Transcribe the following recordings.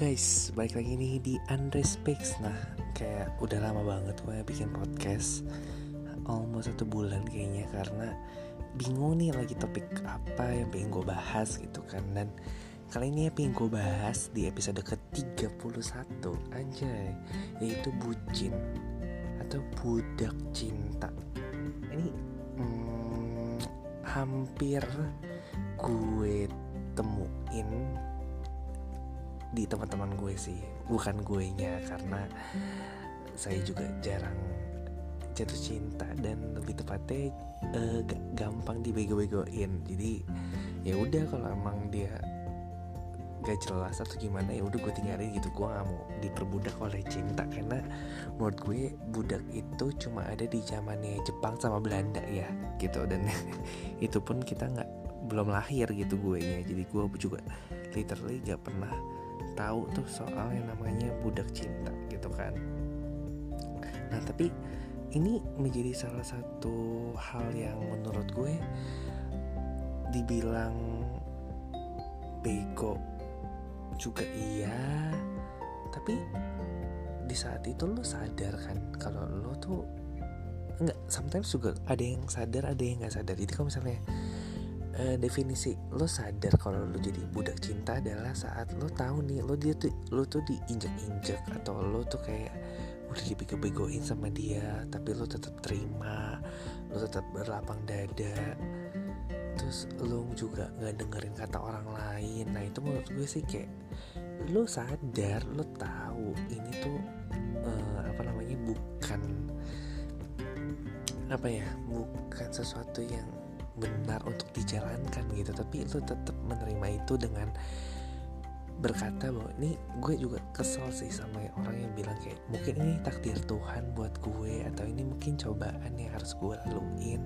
guys, balik lagi nih di Unrespects Nah, kayak udah lama banget gue bikin podcast. Almost satu bulan kayaknya Karena bingung nih lagi topik apa yang pengen gue bahas gitu kan. Dan kali ini ya pengen gue bahas di episode ke-31 Anjay, yaitu bucin Atau budak cinta. Ini hmm, hampir gue temuin di teman-teman gue sih bukan gue nya karena saya juga jarang jatuh cinta dan lebih tepatnya uh, gampang dibego-begoin. Jadi ya udah kalau emang dia gak jelas atau gimana ya udah gue tinggalin gitu. Gue gak mau diperbudak oleh cinta karena menurut gue budak itu cuma ada di zamannya Jepang sama Belanda ya gitu. Dan itu pun kita nggak belum lahir gitu gue nya jadi gue juga literally gak pernah tahu tuh soal yang namanya budak cinta gitu kan. Nah tapi ini menjadi salah satu hal yang menurut gue dibilang bego juga iya tapi di saat itu lo sadar kan kalau lo tuh enggak sometimes juga ada yang sadar ada yang nggak sadar. Jadi kalau misalnya uh, definisi lo sadar kalau lo jadi budak cinta adalah saat lo tahu nih lo dia tuh lo tuh diinjak-injak atau lo tuh kayak udah dibego-begoin sama dia tapi lo tetap terima lo tetap berlapang dada. Terus lo juga nggak dengerin kata orang lain. Nah itu menurut gue sih kayak lo sadar lo tahu ini tuh uh, apa namanya bukan apa ya bukan sesuatu yang benar untuk dijalankan gitu. Tapi lu tetap menerima itu dengan berkata bahwa ini gue juga kesel sih sama orang yang bilang kayak mungkin ini takdir Tuhan buat gue atau ini mungkin cobaan yang harus gue laluin.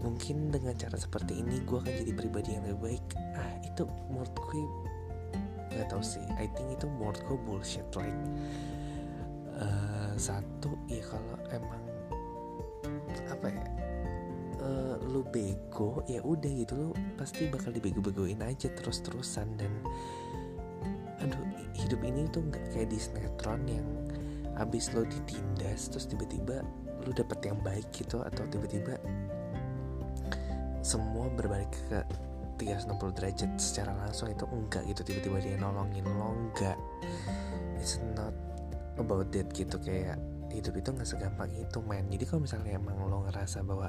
Mungkin dengan cara seperti ini gue akan jadi pribadi yang lebih baik. Ah itu menurut gue nggak tau sih. I think itu menurut gue bullshit like uh, satu ya kalau emang apa ya uh, lu bego ya udah gitu lu pasti bakal dibego-begoin aja terus-terusan. Dan aduh hidup ini tuh nggak kayak di sinetron yang abis lo ditindas terus tiba-tiba lu dapet yang baik gitu atau tiba-tiba semua berbalik ke 360 derajat secara langsung. Itu enggak gitu tiba-tiba dia nolongin lo enggak. It's not about that gitu kayak hidup itu nggak segampang itu men. Jadi kalau misalnya emang lo ngerasa bahwa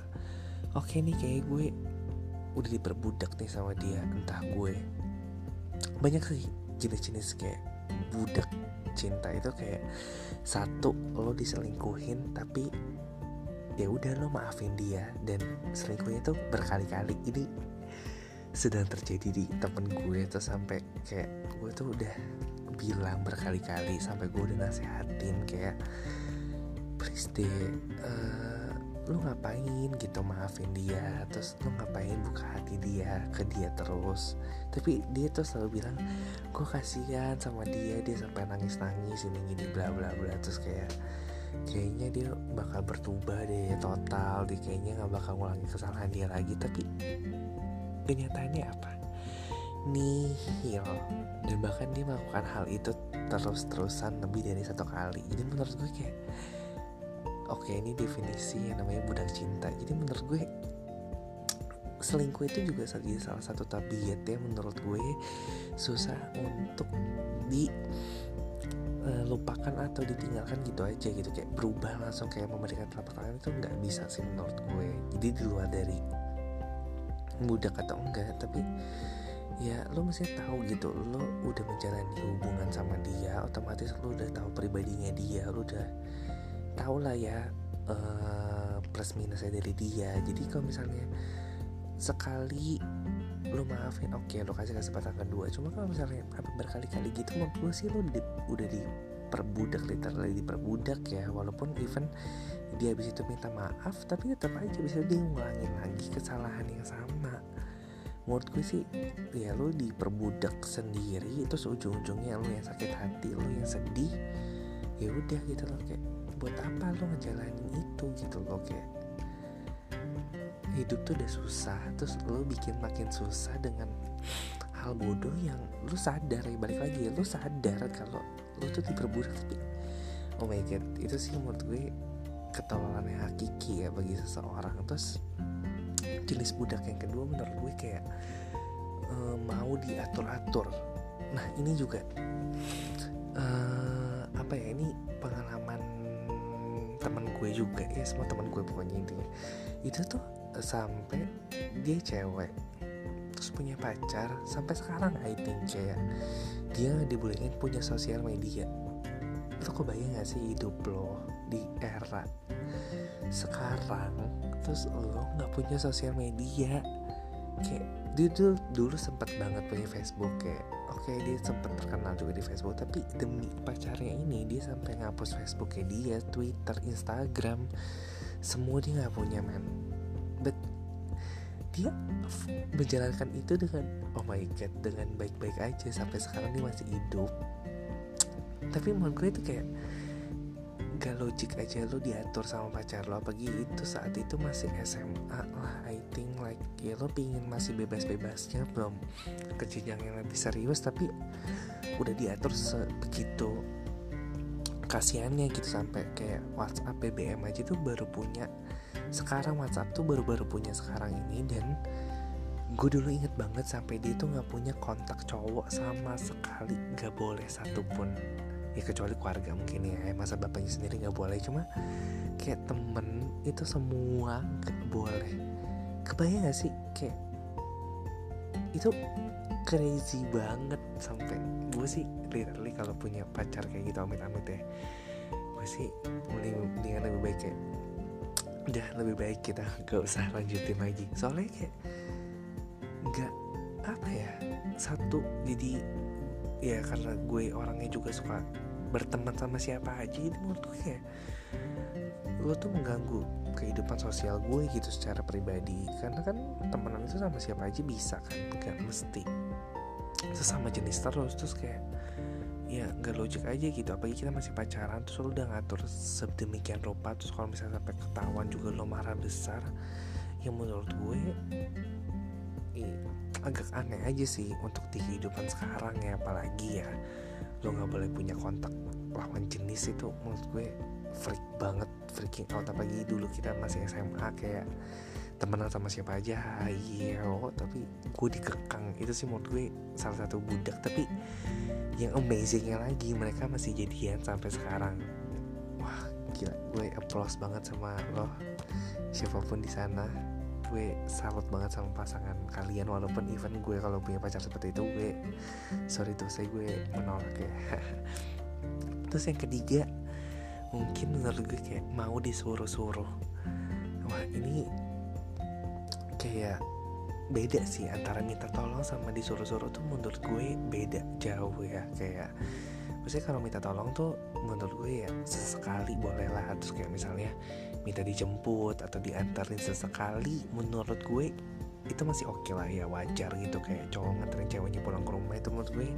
oke nih kayak gue udah diperbudak nih sama dia entah gue. Banyak sih jenis-jenis kayak budak cinta itu kayak satu lo diselingkuhin tapi ya udah lo maafin dia dan selingkuhnya tuh berkali-kali. Ini sedang terjadi di temen gue tuh sampai kayak gue tuh udah bilang berkali-kali sampai gue udah nasehatin kayak please deh uh, lu ngapain gitu maafin dia? Terus lu ngapain buka hati dia ke dia terus? Tapi dia tuh selalu bilang gue kasihan sama dia dia sampai nangis nangis ini gini bla bla bla. Terus kayak kayaknya dia bakal bertubah deh total dia kayaknya nggak bakal ngulangi kesalahan dia lagi. Tapi kenyataannya apa? Nihil. Dan bahkan dia melakukan hal itu terus terusan lebih dari satu kali. Jadi menurut gue kayak oke ini definisi yang namanya budak cinta. Jadi menurut gue selingkuh itu juga jadi salah satu tabiat ya menurut gue susah untuk di uh, lupakan atau ditinggalkan gitu aja gitu. Kayak berubah langsung kayak memberikan telapak tangan itu nggak bisa sih menurut gue. Jadi di luar dari budak atau enggak tapi ya lo mesti tahu gitu lo udah menjalani hubungan sama dia otomatis lo udah tahu pribadinya dia lo udah tau lah ya uh, plus minusnya dari dia. Jadi kalau misalnya sekali lo maafin oke okay, lo kasih kesempatan kedua. Cuma kalau misalnya berkali-kali gitu gue sih lo di, udah diperbudak literally diperbudak ya. Walaupun even dia habis itu minta maaf tapi tetap aja bisa dia ngulangin lagi kesalahan yang sama. Menurut gue sih ya lo diperbudak sendiri terus ujung-ujungnya lo yang sakit hati lo yang sedih ya udah gitu loh kayak buat apa lo ngejalanin itu gitu loh kayak hidup tuh udah susah terus lo bikin makin susah dengan hal bodoh yang lu sadar ya balik lagi lu sadar kalau lu tuh diperbudak tapi oh my god itu sih menurut gue ketololan yang hakiki ya bagi seseorang. Terus jenis budak yang kedua menurut gue kayak uh, mau diatur-atur. Nah ini juga uh, apa ya ini pengalaman teman gue juga ya semua teman gue pokoknya intinya. Itu tuh sampai dia cewek terus punya pacar sampai sekarang I think kayak dia dibolehin punya sosial media. Itu kebayang gak sih hidup lo di era sekarang terus lo nggak punya sosial media kayak dia dulu, dulu sempet banget punya Facebook kayak oke okay, dia sempet terkenal juga di Facebook tapi demi pacarnya ini dia sampai ngapus Facebook dia Twitter Instagram semua dia nggak punya man but dia menjalankan itu dengan oh my god dengan baik-baik aja sampai sekarang dia masih hidup. Tapi menurut gue itu kayak gak logik aja lo diatur sama pacar lo apalagi itu saat itu masih SMA lah I think like ya lo pingin masih bebas-bebasnya belum ke jenjang yang lebih serius tapi udah diatur sebegitu kasihannya gitu sampai kayak WhatsApp BBM aja tuh baru punya. Sekarang WhatsApp tuh baru-baru punya sekarang ini dan gue dulu inget banget sampai dia tuh nggak punya kontak cowok sama sekali nggak boleh satupun ya kecuali keluarga mungkin ya. Masa bapaknya sendiri nggak boleh. Cuma kayak temen itu semua nggak boleh. Kebayang gak sih? Kayak itu crazy banget sampai gue sih literally kalau punya pacar kayak gitu amit-amit ya gue sih mendingan lebih baik kayak udah lebih baik kita gak usah lanjutin lagi. Soalnya kayak nggak apa ya satu jadi ya karena gue orangnya juga suka berteman sama siapa aja itu menurut gue kayak lo tuh mengganggu kehidupan sosial gue gitu secara pribadi. Karena kan temenan itu sama siapa aja bisa kan gak mesti. Sesama jenis terus terus kayak ya nggak logik aja gitu. Apalagi kita masih pacaran terus lo udah ngatur sedemikian rupa terus kalau misalnya sampai ketahuan juga lo marah besar yang menurut gue agak aneh aja sih untuk di kehidupan sekarang ya apalagi ya lo nggak boleh punya kontak lawan jenis itu. Menurut gue freak banget freaking out. Apalagi dulu kita masih SMA kayak temenan sama siapa aja ayo tapi gue dikekang. Itu sih menurut gue salah satu budak. Tapi yang amazingnya lagi mereka masih jadian sampai sekarang. Wah gila. Gue applause banget sama lo siapa pun di sana gue salut banget sama pasangan kalian walaupun even gue kalau punya pacar seperti itu gue sorry tuh saya gue menolak ya. Terus yang ketiga mungkin menurut gue kayak mau disuruh-suruh. Wah ini kayak beda sih antara minta tolong sama disuruh-suruh tuh menurut gue beda jauh ya. Kayak maksudnya kalau minta tolong tuh menurut gue ya sesekali boleh lah. Terus kayak misalnya minta dijemput atau diantarin sesekali menurut gue itu masih oke okay lah ya wajar gitu. Kayak cowok nganterin ceweknya pulang ke rumah itu menurut gue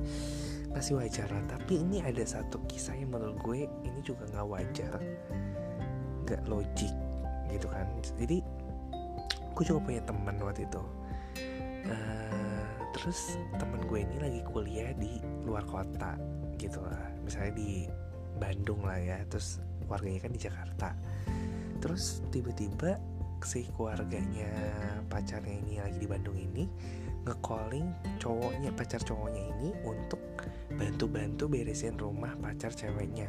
masih wajar lah. Tapi ini ada satu kisah yang menurut gue ini juga nggak wajar nggak logik gitu kan. Jadi gue juga punya teman waktu itu. Uh, terus teman gue ini lagi kuliah di luar kota gitu lah. Misalnya di Bandung lah ya terus warganya kan di Jakarta. Terus tiba-tiba si keluarganya pacarnya ini lagi di Bandung ini ngecalling cowoknya pacar cowoknya ini untuk bantu-bantu beresin rumah pacar ceweknya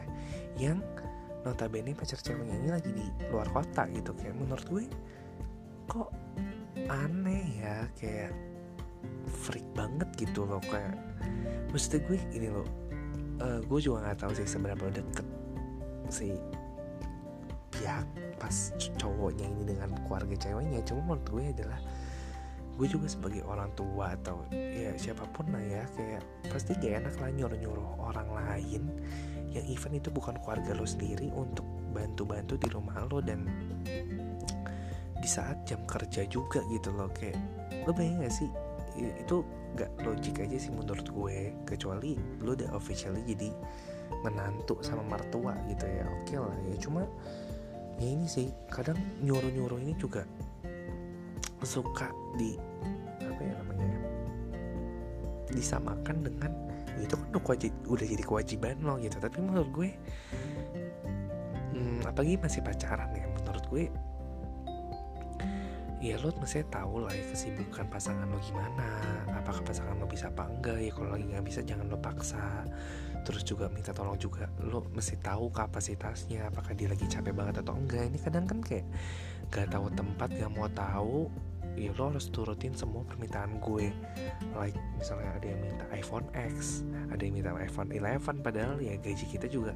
yang notabene pacar ceweknya ini lagi di luar kota gitu. Kayak menurut gue kok aneh ya? Kayak freak banget gitu loh kayak mesti gue ini loh uh, gue juga nggak tahu sih seberapa deket si pihak pas cowoknya ini dengan keluarga ceweknya. Cuma menurut gue adalah gue juga sebagai orang tua atau ya siapa pun lah ya kayak pasti gak enak lah nyuruh nyuruh orang lain yang event itu bukan keluarga lo sendiri untuk bantu-bantu di rumah lo dan di saat jam kerja juga gitu loh. Kayak lo bayang gak sih? Itu gak logik aja sih menurut gue. Kecuali lo udah officially jadi menantu sama mertua gitu ya. Oke okay lah ya. Cuma ya ini sih kadang nyuruh nyuruh ini juga suka di apa ya namanya disamakan dengan itu kan udah jadi kewajiban lo gitu. Tapi menurut gue hmm, apalagi masih pacaran ya menurut gue ya lo mesti tahu lah ya kesibukan pasangan lo gimana. Apakah pasangan lo bisa apa enggak? Ya kalau lagi nggak bisa jangan lo paksa. Terus juga minta tolong juga lo mesti tahu kapasitasnya. Apakah dia lagi capek banget atau enggak? Ini kadang kan kayak gak tahu tempat gak mau tahu. Ya lo harus turutin semua permintaan gue. Like misalnya ada yang minta iPhone X ada yang minta iPhone 11 padahal ya gaji kita juga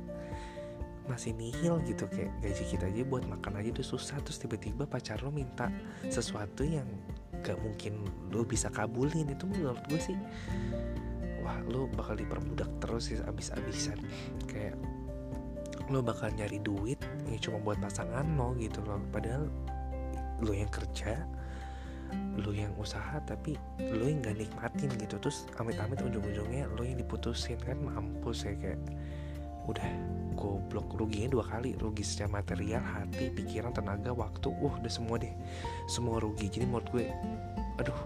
masih nihil gitu kayak gaji kita aja buat makan aja tuh susah terus tiba-tiba pacar lo minta sesuatu yang gak mungkin lo bisa kabulin. Itu menurut gue sih wah lo bakal diperbudak terus sih abis-abisan. Kayak lo bakal nyari duit ya cuma buat pasangan lo gitu loh. Padahal lo yang kerja lo yang usaha tapi lo yang gak nikmatin gitu. Terus amit-amit ujung-ujungnya lo yang diputusin kan mampus ya kayak udah goblok. Ruginya dua kali. Rugi secara material hati pikiran tenaga waktu. Uh udah semua deh. Semua rugi. Jadi menurut gue aduh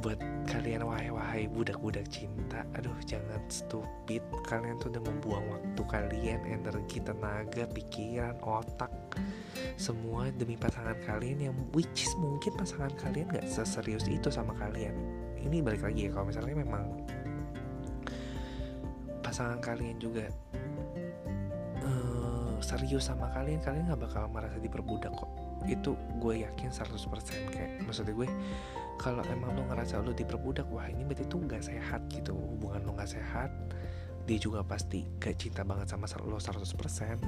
buat kalian wahai-wahai budak-budak cinta aduh jangan stupid. Kalian tuh udah membuang waktu kalian energi tenaga pikiran otak. Semua demi pasangan kalian yang which is mungkin pasangan kalian gak seserius itu sama kalian. Ini balik lagi ya kalau misalnya memang pasangan kalian juga serius sama kalian kalian nggak bakal merasa diperbudak kok. Itu gue yakin 100% kayak maksudnya gue kalau emang lo ngerasa lo diperbudak wah ini berarti tuh nggak sehat gitu. Hubungan lo nggak sehat dia juga pasti gak cinta banget sama lo 100%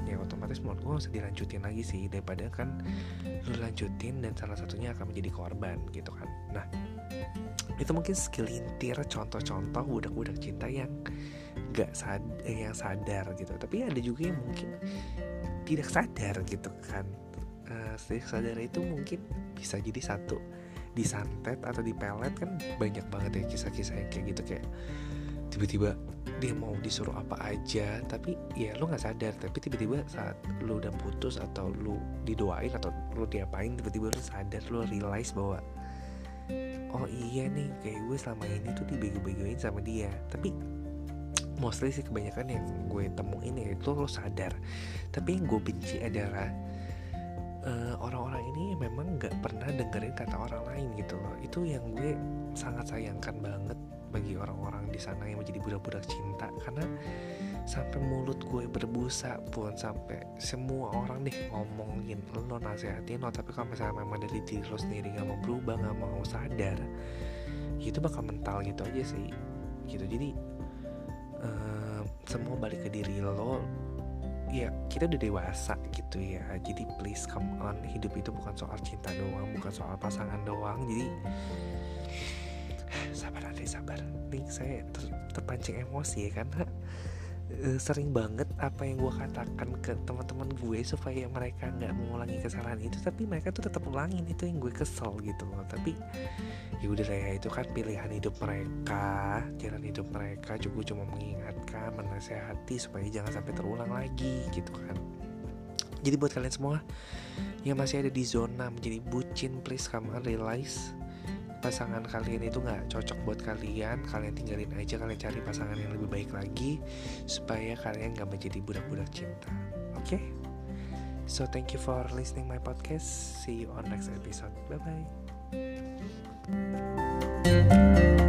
ya otomatis menurut gue usah dilanjutin lagi sih. Daripada kan lo lanjutin dan salah satunya akan menjadi korban gitu kan. Nah itu mungkin segelintir contoh-contoh budak-budak cinta yang gak sad yang sadar gitu. Tapi ada juga yang mungkin tidak sadar gitu kan. Uh, tidak sadar itu mungkin bisa jadi satu disantet atau dipelet kan banyak banget ya kisah-kisah yang kayak gitu kayak tiba-tiba dia mau disuruh apa aja tapi ya lo nggak sadar tapi tiba-tiba saat lo udah putus atau lo didoain atau lo diapain tiba-tiba lo sadar lo realize bahwa oh iya nih kayak gue selama ini tuh dibego-begoin sama dia. Tapi mostly sih kebanyakan yang gue temuin itu lo sadar. Tapi yang gue benci adalah eh, orang-orang ini memang nggak pernah dengerin kata orang lain gitu loh. Itu yang gue sangat sayangkan banget bagi orang-orang di sana yang menjadi budak-budak cinta. Karena sampai mulut gue berbusa pun sampai semua orang deh ngomongin lo nasihatin lo. Tapi kalau misalnya memang dari diri lo sendiri nggak mau berubah nggak mau sadar itu bakal mental gitu aja sih. Gitu. Jadi semua balik ke diri lo ya kita udah dewasa gitu ya. Jadi please come on hidup itu bukan soal cinta doang bukan soal pasangan doang. Jadi sabar nanti sabar. Nih saya ter terpancing emosi ya karena uh, sering banget apa yang gue katakan ke teman-teman gue supaya mereka nggak mengulangi kesalahan itu tapi mereka tuh tetap ulangin itu yang gue kesel gitu loh. Tapi ya udah ya itu kan pilihan hidup mereka jalan hidup mereka juga cuma mengingatkan menasehati supaya jangan sampai terulang lagi gitu kan. Jadi buat kalian semua yang masih ada di zona menjadi bucin please on realize pasangan kalian itu nggak cocok buat kalian kalian tinggalin aja kalian cari pasangan yang lebih baik lagi supaya kalian nggak menjadi budak-budak cinta. Oke? Okay? so thank you for listening my podcast. See you on next episode. Bye bye